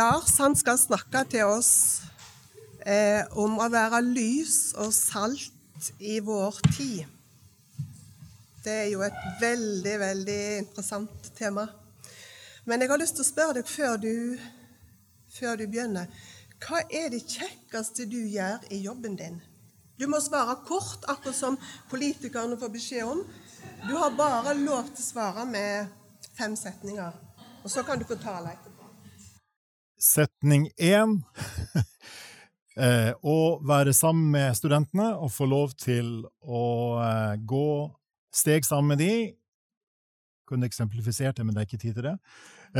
Lars han skal snakke til oss eh, om å være lys og salt i vår tid. Det er jo et veldig, veldig interessant tema. Men jeg har lyst til å spørre deg før du, før du begynner. Hva er det kjekkeste du gjør i jobben din? Du må svare kort, akkurat som politikerne får beskjed om. Du har bare lov til å svare med fem setninger. Og så kan du få tale etterpå. Setning én eh, å være sammen med studentene og få lov til å eh, gå steg sammen med de. Kunne eksemplifisert det, men det er ikke tid til det.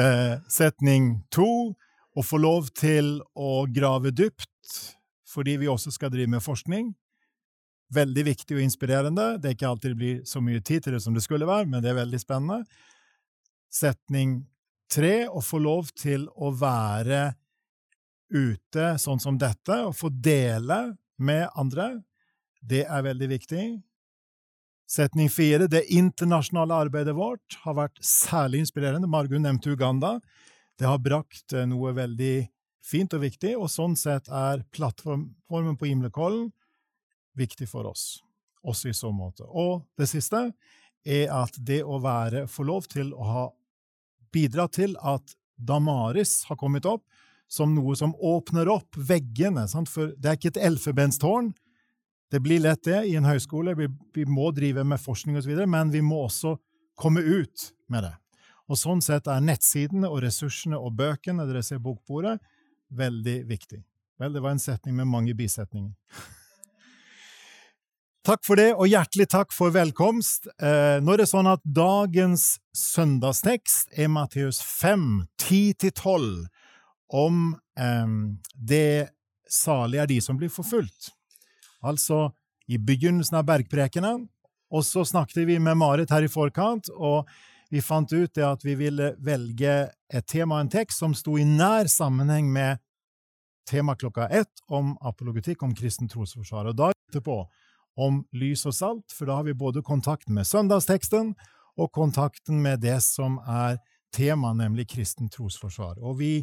Eh, setning to å få lov til å grave dypt, fordi vi også skal drive med forskning. Veldig viktig og inspirerende. Det er ikke alltid det blir så mye tid til det som det skulle være, men det er veldig spennende. Setning tre å få lov til å være ute sånn som dette, og få dele med andre. Det er veldig viktig. Setning fire det internasjonale arbeidet vårt har vært særlig inspirerende. Margunn nevnte Uganda. Det har brakt eh, noe veldig fint og viktig, og sånn sett er plattformen på Imlekollen viktig for oss, også i så måte. Og det siste er at det å være, få lov til å ha bidra til at Damaris har kommet opp som noe som åpner opp veggene. Sant? For det er ikke et elfebenstårn. Det blir lett det i en høyskole. Vi, vi må drive med forskning osv., men vi må også komme ut med det. Og Sånn sett er nettsidene og ressursene og bøkene dere ser bokbordet, veldig viktig. Vel, det var en setning med mange bisetninger. Takk for det, og hjertelig takk for velkomst. Eh, nå er det sånn at dagens søndagstekst er Matteus 5, 10-12, om eh, det salige er de som blir forfulgt. Altså, i begynnelsen av bergprekenen, og så snakket vi med Marit her i forkant, og vi fant ut det at vi ville velge et tema og en tekst som sto i nær sammenheng med tema klokka ett om apologetikk, om kristen trosforsvar. Og da etterpå om lys og salt, for da har vi både kontakten med søndagsteksten og kontakten med det som er temaet, nemlig kristen trosforsvar. Og vi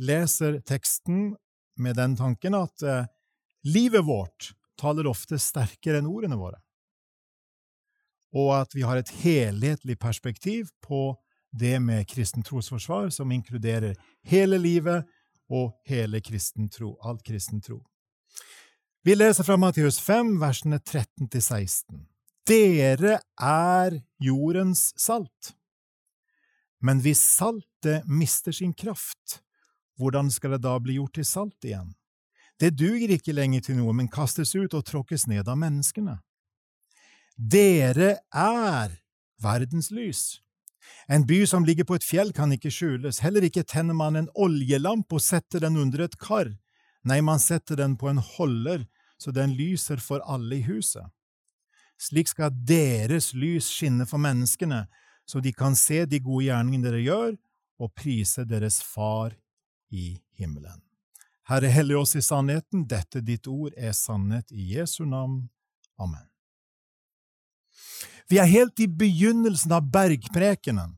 leser teksten med den tanken at eh, livet vårt taler ofte sterkere enn ordene våre og at vi har et helhetlig perspektiv på det med kristen trosforsvar, som inkluderer hele livet og hele kristen tro, alt kristen tro. Vi leser fra Matteus 5, versene 13–16. Dere er jordens salt. Men hvis saltet mister sin kraft, hvordan skal det da bli gjort til salt igjen? Det duger ikke lenger til noe, men kastes ut og tråkkes ned av menneskene. Dere er verdens lys. En by som ligger på et fjell kan ikke skjules, heller ikke tenner man en oljelamp og setter den under et kar, nei, man setter den på en holder så den lyser for alle i huset. Slik skal deres lys skinne for menneskene, så de kan se de gode gjerningene dere gjør, og prise deres Far i himmelen. Herre, hellig oss i sannheten, dette ditt ord er sannhet i Jesu navn. Amen. Vi er helt i begynnelsen av bergprekenen.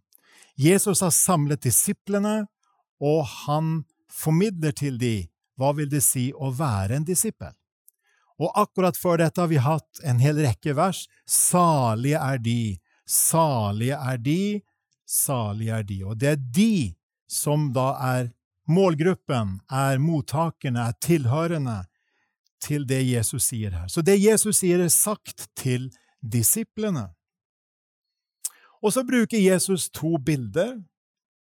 Jesus har samlet disiplene, og han formidler til dem hva vil det si å være en disippel. Og akkurat før dette har vi hatt en hel rekke vers. Salige er de, salige er de, salige er de. Og det er de som da er målgruppen, er mottakerne, er tilhørende til det Jesus sier her. Så det Jesus sier, er sagt til disiplene. Og så bruker Jesus to bilder,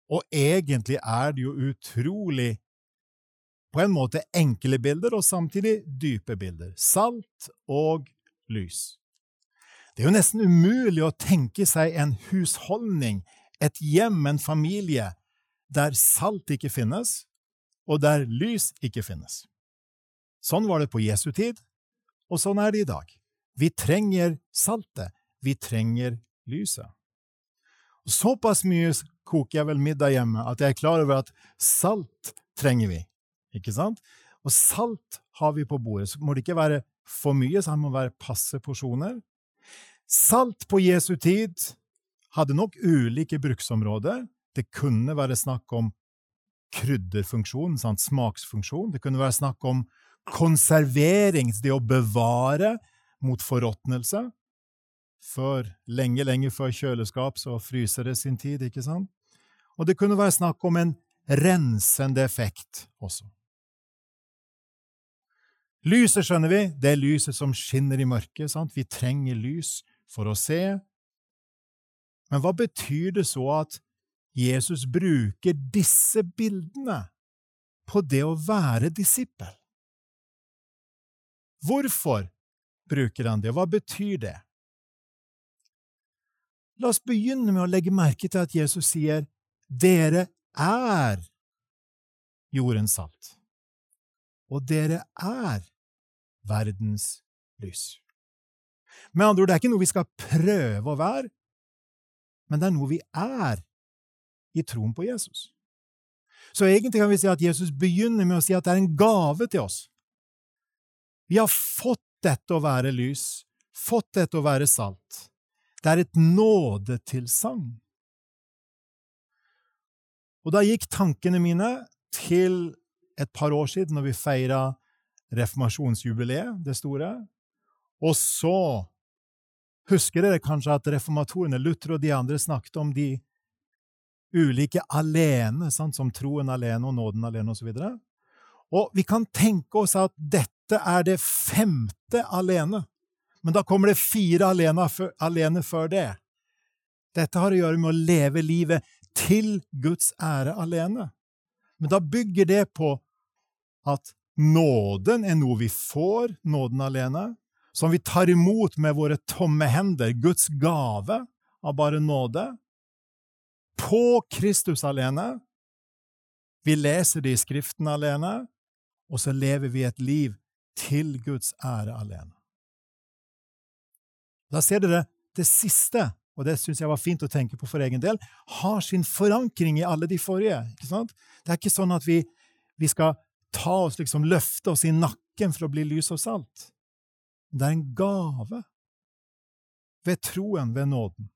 og egentlig er det jo utrolig på en måte enkle bilder og samtidig dype bilder. Salt og lys. Det er jo nesten umulig å tenke seg en husholdning, et hjem, en familie, der salt ikke finnes, og der lys ikke finnes. Sånn var det på Jesu tid, og sånn er det i dag. Vi trenger saltet, vi trenger lyset. Såpass mye koker jeg vel middag hjemme at jeg er klar over at salt trenger vi. Ikke sant? Og salt har vi på bordet. Så må det ikke være for mye, så det må være passe porsjoner. Salt på Jesu tid hadde nok ulike bruksområder. Det kunne være snakk om krydderfunksjon, sant? smaksfunksjon. Det kunne være snakk om konservering, det å bevare mot forråtnelse. Før, lenge, lenge før kjøleskap så fryser det sin tid, ikke sant? Og det kunne være snakk om en rensende effekt også. Lyset, skjønner vi, det er lyset som skinner i mørket. sant? Vi trenger lys for å se. Men hva betyr det så at Jesus bruker disse bildene på det å være disippel? Hvorfor bruker han det, og hva betyr det? La oss begynne med å legge merke til at Jesus sier dere er jordens salt, og dere er verdens lys. Med andre ord, det er ikke noe vi skal prøve å være, men det er noe vi er i troen på Jesus. Så egentlig kan vi si at Jesus begynner med å si at det er en gave til oss. Vi har fått dette å være lys, fått dette å være salt. Det er et nådetilsagn. Og da gikk tankene mine til et par år siden, når vi feira reformasjonsjubileet, det store. Og så husker dere kanskje at reformatorene, Luther og de andre, snakket om de ulike alene, sant, som troen alene og nåden alene osv. Og, så og vi kan tenke oss at dette er det femte alene, men da kommer det fire alene, alene før det. Dette har å gjøre med å leve livet til Guds ære alene. Men da bygger det på at nåden er noe vi får, nåden alene, som vi tar imot med våre tomme hender, Guds gave av bare nåde, på Kristus alene. Vi leser det i Skriften alene, og så lever vi et liv til Guds ære alene. Da ser dere det siste, og det syns jeg var fint å tenke på for egen del, har sin forankring i alle de forrige. Det er ikke sånn at vi, vi skal ta oss, liksom løfte oss i nakken for å bli lys og salt. Det er en gave ved troen, ved nåden.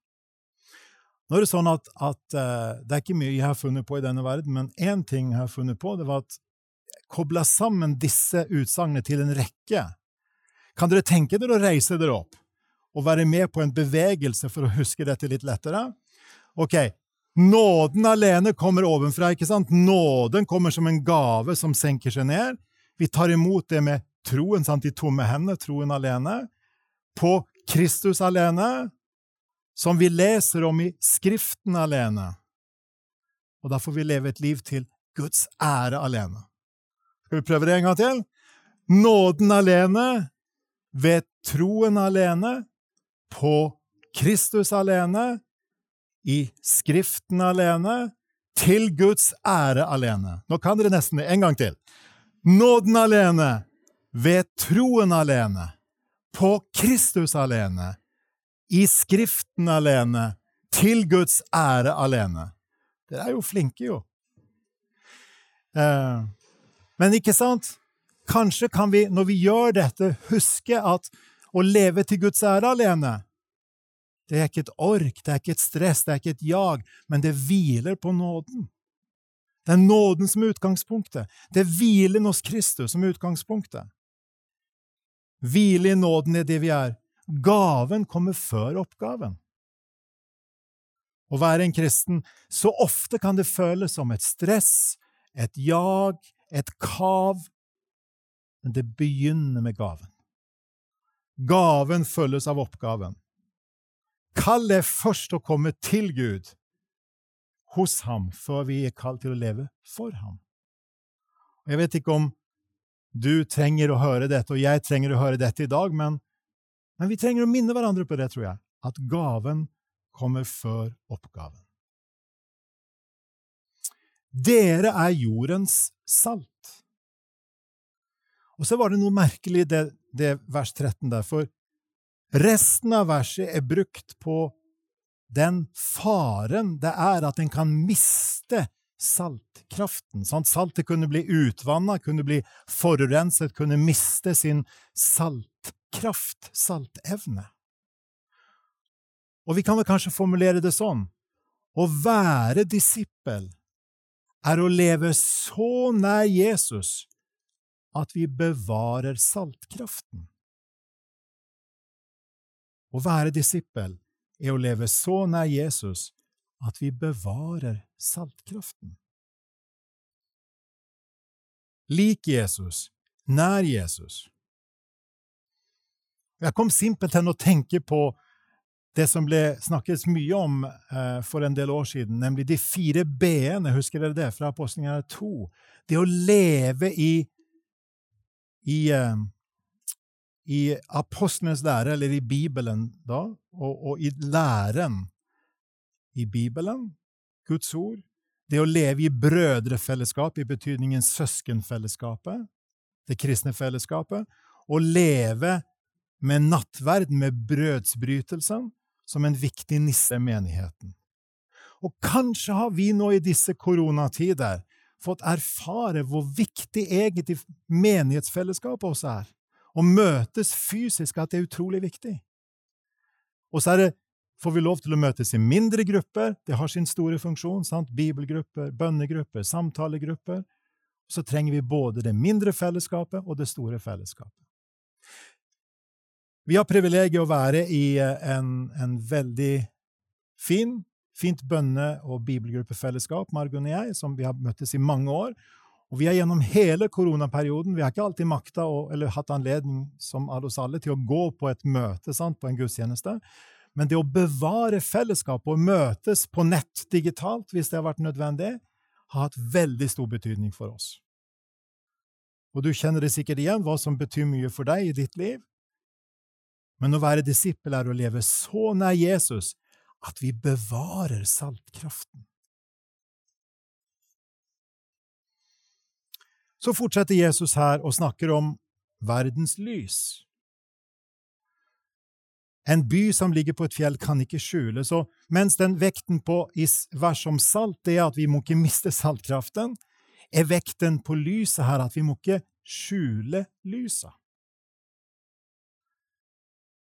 Nå er det sånn at, at uh, det er ikke mye jeg har funnet på i denne verden, men én ting jeg har funnet på, det var at kobla sammen disse utsagnene til en rekke. Kan dere tenke dere å reise dere opp og være med på en bevegelse for å huske dette litt lettere? Ok, Nåden alene kommer ovenfra, ikke sant? Nåden kommer som en gave som senker seg ned. Vi tar imot det med troen, sant? de tomme hendene, troen alene. På Kristus alene, som vi leser om i Skriften alene. Og da får vi leve et liv til Guds ære alene. Skal vi prøve det en gang til? Nåden alene, ved troen alene, på Kristus alene, i Skriften alene, til Guds ære alene. Nå kan dere nesten det. En gang til. Nåden alene, ved troen alene, på Kristus alene, i Skriften alene, til Guds ære alene. Dere er jo flinke, jo. Eh, men ikke sant? Kanskje kan vi, når vi gjør dette, huske at å leve til Guds ære alene det er ikke et ork, det er ikke et stress, det er ikke et jag, men det hviler på nåden. Det er nåden som er utgangspunktet. Det er hvilen hos Kristus som er utgangspunktet. Hvile i nåden er det vi er. Gaven kommer før oppgaven. Å være en kristen, så ofte kan det føles som et stress, et jag, et kav, men det begynner med gaven. Gaven følges av oppgaven. Kall det først å komme til Gud, hos ham, før vi er kalt til å leve for ham. Jeg vet ikke om du trenger å høre dette, og jeg trenger å høre dette i dag, men men vi trenger å minne hverandre på det, tror jeg, at gaven kommer før oppgaven. Dere er jordens salt. Og så var det noe merkelig det, det vers 13 der, for resten av verset er brukt på den faren det er at en kan miste saltkraften. Sant? Saltet kunne bli utvanna, kunne bli forurenset, kunne miste sin saltkraft, saltevne. Og vi kan vel kanskje formulere det sånn å være disippel er å leve så nær Jesus at vi bevarer saltkraften. Å være disippel er å leve så nær Jesus at vi bevarer saltkraften. Lik Jesus, nær Jesus. Jeg kom simpelthen å tenke på det som ble snakkes mye om eh, for en del år siden, nemlig de fire b-ene, husker dere det, fra Apostlene 2? Det å leve i, i, eh, i apostlenes lære, eller i Bibelen, da, og, og, i læren i Bibelen, Guds ord. Det å leve i brødrefellesskap, i betydningen søskenfellesskapet, det kristne fellesskapet. Å leve med nattverd, med brødsbrytelsen, som en viktig nisse i menigheten. Og kanskje har vi nå i disse koronatider fått erfare hvor viktig egentlig menighetsfellesskapet også er. Å møtes fysisk, at det er utrolig viktig. Og så det, får vi lov til å møtes i mindre grupper. Det har sin store funksjon. sant? Bibelgrupper, bønnegrupper, samtalegrupper. Så trenger vi både det mindre fellesskapet og det store fellesskapet. Vi har privilegiet å være i eh, en, en veldig fin, fint bønne- og bibelgruppefellesskap, Margunn og jeg, som vi har møttes i mange år. Og vi er gjennom hele koronaperioden Vi har ikke alltid makta eller hatt anledning som alle oss alle til å gå på et møte, sant, på en gudstjeneste. Men det å bevare fellesskapet og møtes på nett digitalt, hvis det har vært nødvendig, har hatt veldig stor betydning for oss. Og du kjenner det sikkert igjen, hva som betyr mye for deg i ditt liv. Men å være disippel er å leve så nær Jesus at vi bevarer saltkraften. Så fortsetter Jesus her og snakker om verdens lys. En by som ligger på et fjell, kan ikke skjules, og mens den vekten på i vers om salt er at vi må ikke miste saltkraften, er vekten på lyset her at vi må ikke skjule lyset.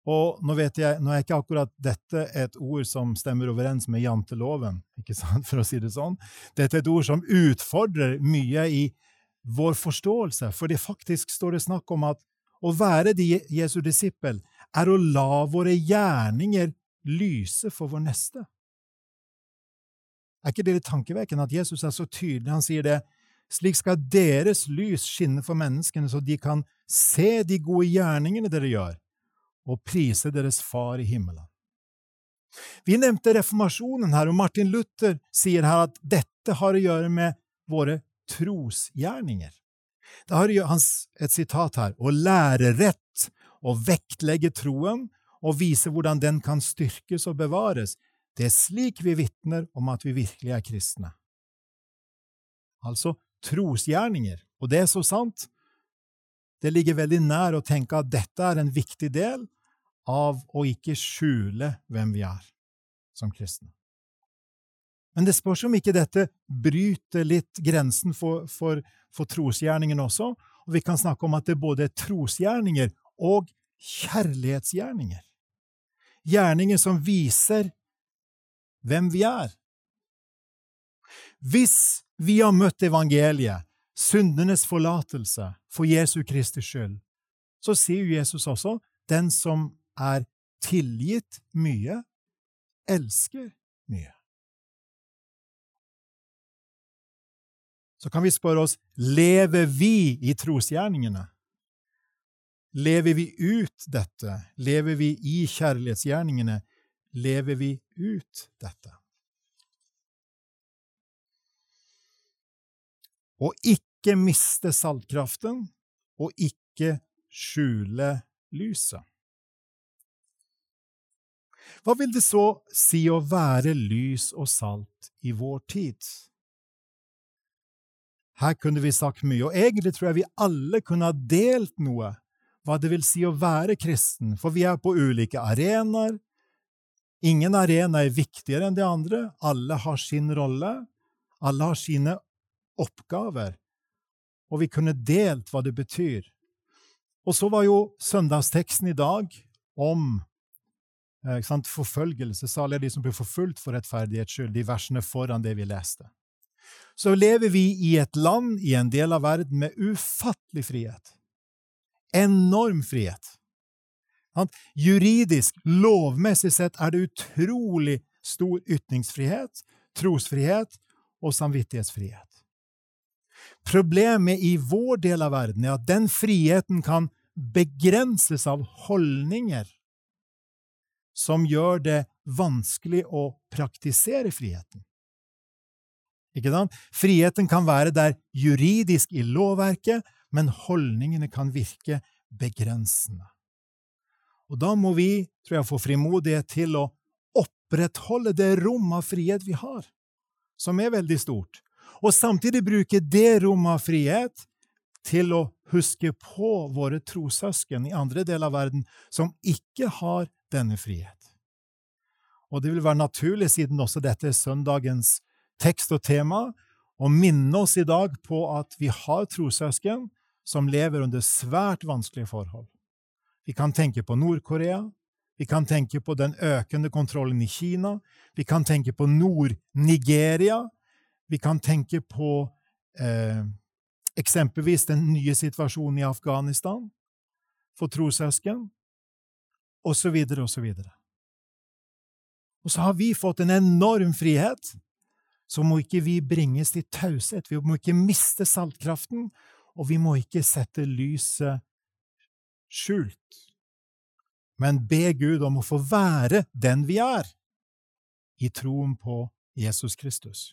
Og nå vet jeg, nå er ikke akkurat dette et ord som stemmer overens med janteloven, ikke sant, for å si det sånn. Dette er et ord som utfordrer mye i vår forståelse, for det faktisk står det snakk om at å være Jesu disippel er å la våre gjerninger lyse for vår neste. Er ikke det litt tankevekkende at Jesus er så tydelig? Han sier det slik skal deres lys skinne for menneskene, så de kan se de gode gjerningene dere gjør, og prise deres Far i himmelen. Vi nevnte reformasjonen her, og Martin Luther sier her at dette har å gjøre med våre trosgjerninger. Da har et sitat her å lære rett, å vektlegge troen og vise hvordan den kan styrkes og bevares. Det er slik vi vitner om at vi virkelig er kristne. Altså trosgjerninger. Og det er så sant. Det ligger veldig nær å tenke at dette er en viktig del av å ikke skjule hvem vi er som kristne. Men det spørs om ikke dette bryter litt grensen for, for, for trosgjerningen også, og vi kan snakke om at det både er trosgjerninger og kjærlighetsgjerninger. Gjerninger som viser hvem vi er. Hvis vi har møtt evangeliet, syndenes forlatelse, for Jesu Kristi skyld, så sier Jesus også den som er tilgitt mye, elsker mye. Så kan vi spørre oss lever vi i trosgjerningene. Lever vi ut dette? Lever vi i kjærlighetsgjerningene? Lever vi ut dette? Å ikke miste saltkraften, og ikke skjule lyset. Hva vil det så si å være lys og salt i vår tid? Her kunne vi sagt mye, og egentlig tror jeg vi alle kunne ha delt noe hva det vil si å være kristen, for vi er på ulike arenaer. Ingen arena er viktigere enn de andre, alle har sin rolle, alle har sine oppgaver, og vi kunne delt hva det betyr. Og så var jo søndagsteksten i dag om sant, Forfølgelse. Salig er de som blir forfulgt for rettferdighets skyld, de versene foran det vi leste. Så lever vi i et land, i en del av verden, med ufattelig frihet. Enorm frihet. Juridisk, lovmessig sett, er det utrolig stor ytringsfrihet, trosfrihet og samvittighetsfrihet. Problemet i vår del av verden er at den friheten kan begrenses av holdninger som gjør det vanskelig å praktisere friheten. Ikke sant? Friheten kan være der juridisk i lovverket, men holdningene kan virke begrensende. Og da må vi, tror jeg, få frimodighet til å opprettholde det rom av frihet vi har, som er veldig stort, og samtidig bruke det rommet av frihet til å huske på våre trossøsken i andre deler av verden som ikke har denne frihet. Og det vil være naturlig, siden også dette er søndagens tekst og tema, og minne oss i dag på at vi har trossøsken som lever under svært vanskelige forhold. Vi kan tenke på Nord-Korea, vi kan tenke på den økende kontrollen i Kina, vi kan tenke på Nord-Nigeria, vi kan tenke på eh, eksempelvis den nye situasjonen i Afghanistan for trossøsken, osv., osv. Og så har vi fått en enorm frihet. Så må ikke vi bringes til taushet. Vi må ikke miste saltkraften, og vi må ikke sette lyset skjult. Men be Gud om å få være den vi er, i troen på Jesus Kristus.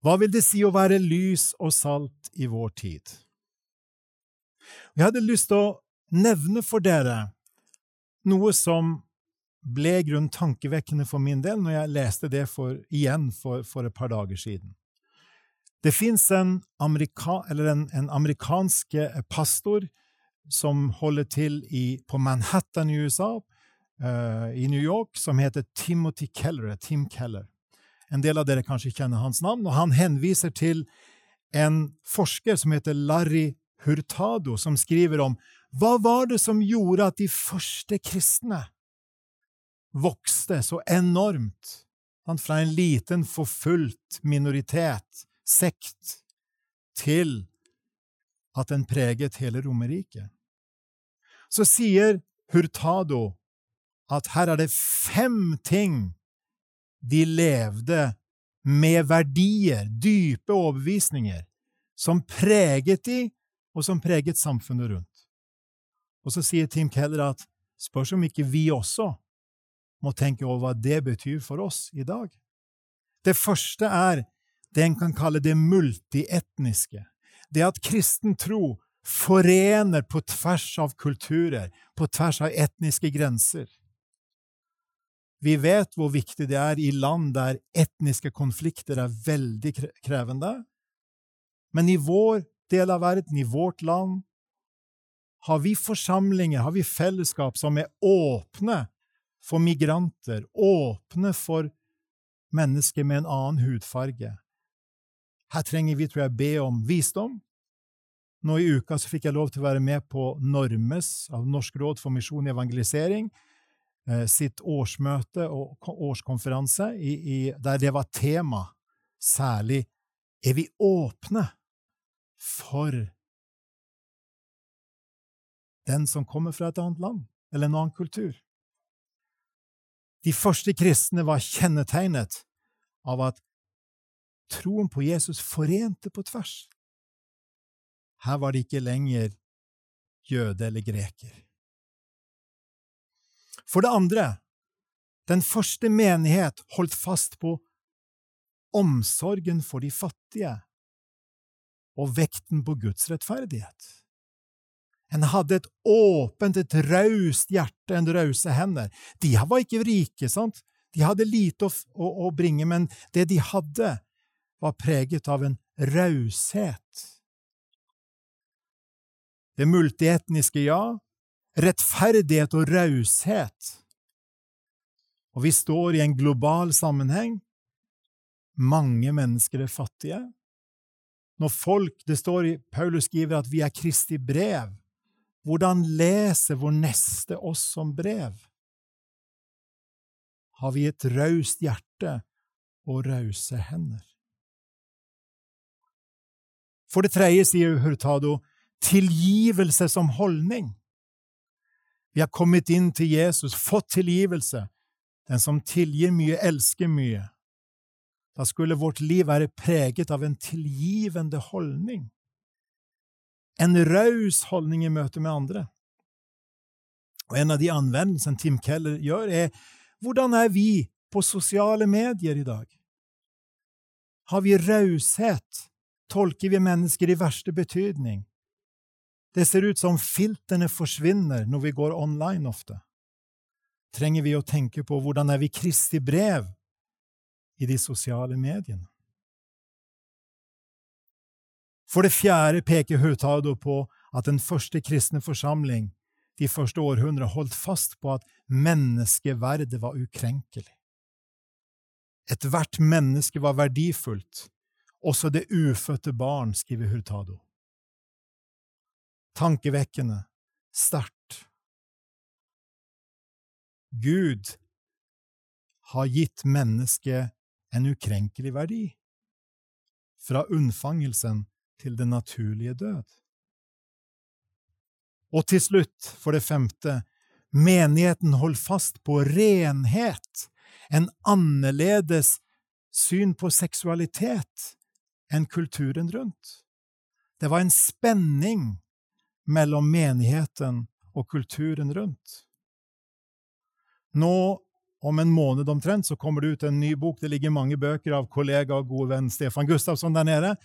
Hva vil det si å være lys og salt i vår tid? Jeg hadde lyst til å nevne for dere noe som ble grunnen tankevekkende for min del når jeg leste det for, igjen for, for, et par dager siden. Det fins en, amerika, en, en, amerikansk pastor som holder til i, på Manhattan i USA, uh, i New York, som heter Timothy Keller. Tim Keller. En del av dere kanskje kjenner hans navn, og han henviser til en forsker som heter Larry Hurtado, som skriver om hva var det som gjorde at de første kristne vokste så enormt, fra en liten, forfulgt minoritet, sekt, til at den preget hele Romerriket. Så sier Hurtado at her er det fem ting de levde med verdier, dype overbevisninger, som preget de, og som preget samfunnet rundt. Og så sier Tim Keller at spørs om ikke vi også må tenke over hva det betyr for oss i dag. Det første er det en kan kalle det multietniske. Det at kristen tro forener på tvers av kulturer, på tvers av etniske grenser. Vi vet hvor viktig det er i land der etniske konflikter er veldig krevende. Men i vår del av verden, i vårt land, har vi forsamlinger, har vi fellesskap som er åpne for migranter, åpne for mennesker med en annen hudfarge. Her trenger vi, tror jeg, be om visdom. Nå i uka så fikk jeg lov til å være med på Normes, av Norsk råd for misjon og evangelisering, Eh, sitt årsmøte og årskonferanse i, i, der det var tema særlig er vi åpne for den som kommer fra et annet land eller en annen kultur. De første kristne var kjennetegnet av at troen på Jesus forente på tvers. Her var det ikke lenger jøde eller greker. For det andre, den første menighet holdt fast på omsorgen for de fattige og vekten på Guds rettferdighet. En hadde et åpent, et raust hjerte, en rause hender. De var ikke rike, sant? De hadde lite å, å, å bringe, men det de hadde, var preget av en raushet. Det multietniske, ja, rettferdighet og raushet. Og vi står i en global sammenheng. Mange mennesker er fattige. Når folk, Det står i Paulus skriver at vi er Kristi brev. Hvordan leser vår neste oss som brev? Har vi et raust hjerte og rause hender. For det tredje sier Hurtado tilgivelse som holdning. Vi har kommet inn til Jesus, fått tilgivelse. Den som tilgir mye, elsker mye. Da skulle vårt liv være preget av en tilgivende holdning. En raus holdning i møte med andre. Og En av de anvendelsene Tim Keller gjør, er hvordan er vi på sosiale medier i dag? Har vi raushet? Tolker vi mennesker i verste betydning? Det ser ut som filterne forsvinner når vi går online ofte. Trenger vi å tenke på hvordan er vi Kristi brev i de sosiale mediene? For det fjerde peker Hurtado på at den første kristne forsamling de første århundrene holdt fast på at menneskeverdet var ukrenkelig. Ethvert menneske var verdifullt, også det ufødte barn, skriver Hurtado. Tankevekkende, sterkt. Gud har gitt mennesket en ukrenkelig verdi, fra unnfangelsen til den naturlige død. Og til slutt, for det femte, menigheten holdt fast på renhet, en annerledes syn på seksualitet enn kulturen rundt. Det var en spenning mellom menigheten og kulturen rundt. Nå, om en måned omtrent, så kommer det ut en ny bok. Det ligger mange bøker av kollega og gode venn Stefan Gustavsson der nede.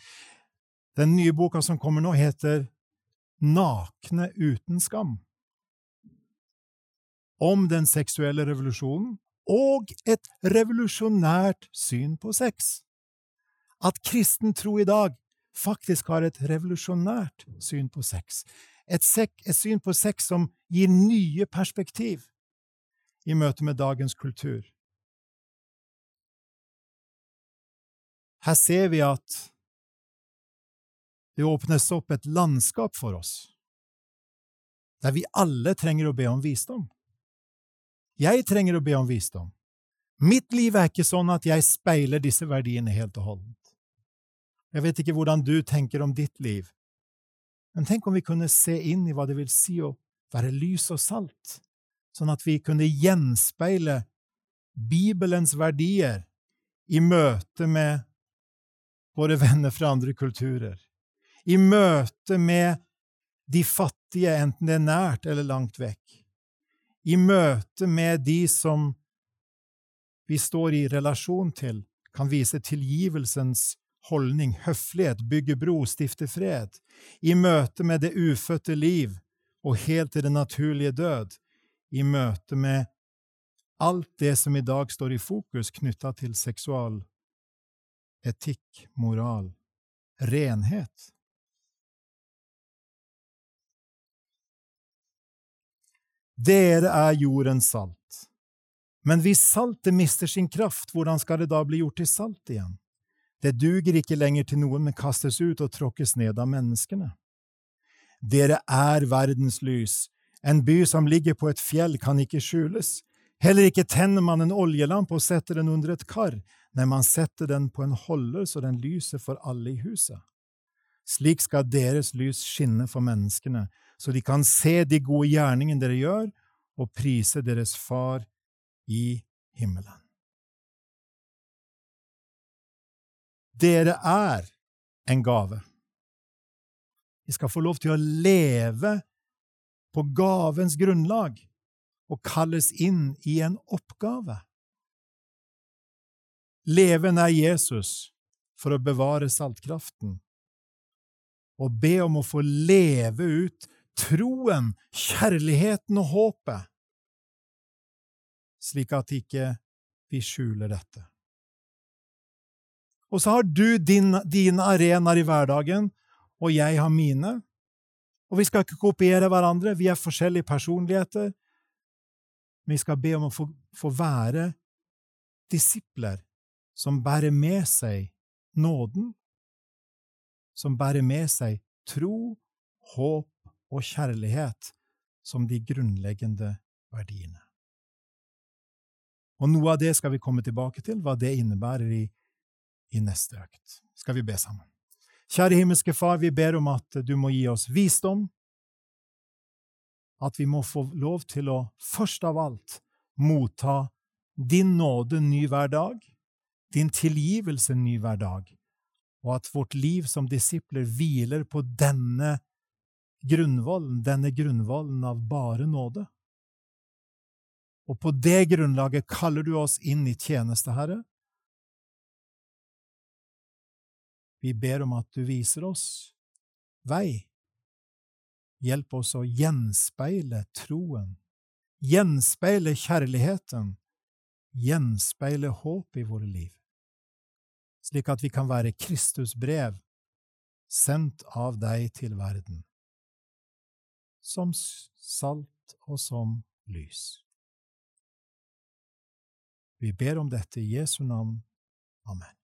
Den nye boka som kommer nå, heter nakne uten skam. Om den seksuelle revolusjonen og et revolusjonært syn på sex. At kristen tro i dag faktisk har et revolusjonært syn på sex. Et, sek, et syn på sex som gir nye perspektiv i møte med dagens kultur. Her ser vi at det åpnes opp et landskap for oss, der vi alle trenger å be om visdom. Jeg trenger å be om visdom. Mitt liv er ikke sånn at jeg speiler disse verdiene helt og holdent. Jeg vet ikke hvordan du tenker om ditt liv, men tenk om vi kunne se inn i hva det vil si å være lys og salt, sånn at vi kunne gjenspeile Bibelens verdier i møte med våre venner fra andre kulturer, i møte med de fattige, enten det er nært eller langt vekk, i møte med de som vi står i relasjon til, kan vise tilgivelsens holdning, høflighet, bygge bro, stifte fred, i møte med det ufødte liv og helt til den naturlige død, i møte med alt det som i dag står i fokus knytta til seksual etikk, moral, renhet. Dere er jordens salt. Men hvis saltet mister sin kraft, hvordan skal det da bli gjort til salt igjen? Det duger ikke lenger til noen, men kastes ut og tråkkes ned av menneskene. Dere er verdens lys. En by som ligger på et fjell, kan ikke skjules. Heller ikke tenner man en oljelampe og setter den under et kar. men man setter den på en holder så den lyser for alle i huset. Slik skal deres lys skinne for menneskene, så de kan se de gode gjerningene dere gjør, og prise deres Far i himmelen. Dere er en gave. Vi skal få lov til å leve på gavens grunnlag og kalles inn i en oppgave. Leven er Jesus for å bevare saltkraften, og be om å få leve ut troen, kjærligheten og håpet, slik at ikke vi skjuler dette. Og så har du din, dine arenaer i hverdagen, og jeg har mine. Og vi skal ikke kopiere hverandre, vi er forskjellige personligheter. Men vi skal be om å få, få være disipler som bærer med seg nåden, som bærer med seg tro, håp og kjærlighet som de grunnleggende verdiene. Og noe av det skal vi komme tilbake til, hva det innebærer i, i neste økt. Skal vi be sammen? Kjære himmelske Far, vi ber om at du må gi oss visdom, at vi må få lov til å først av alt motta din nåde ny hver dag, din tilgivelse ny hver dag, og at vårt liv som disipler hviler på denne grunnvollen, denne grunnvollen av bare nåde. Og på det grunnlaget kaller du oss inn i tjeneste, Herre. Vi ber om at du viser oss vei. Hjelp oss å gjenspeile troen, gjenspeile kjærligheten, gjenspeile håp i våre liv, slik at vi kan være Kristus brev, sendt av deg til verden, som salt og som lys. Vi ber om dette i Jesu navn. Amen.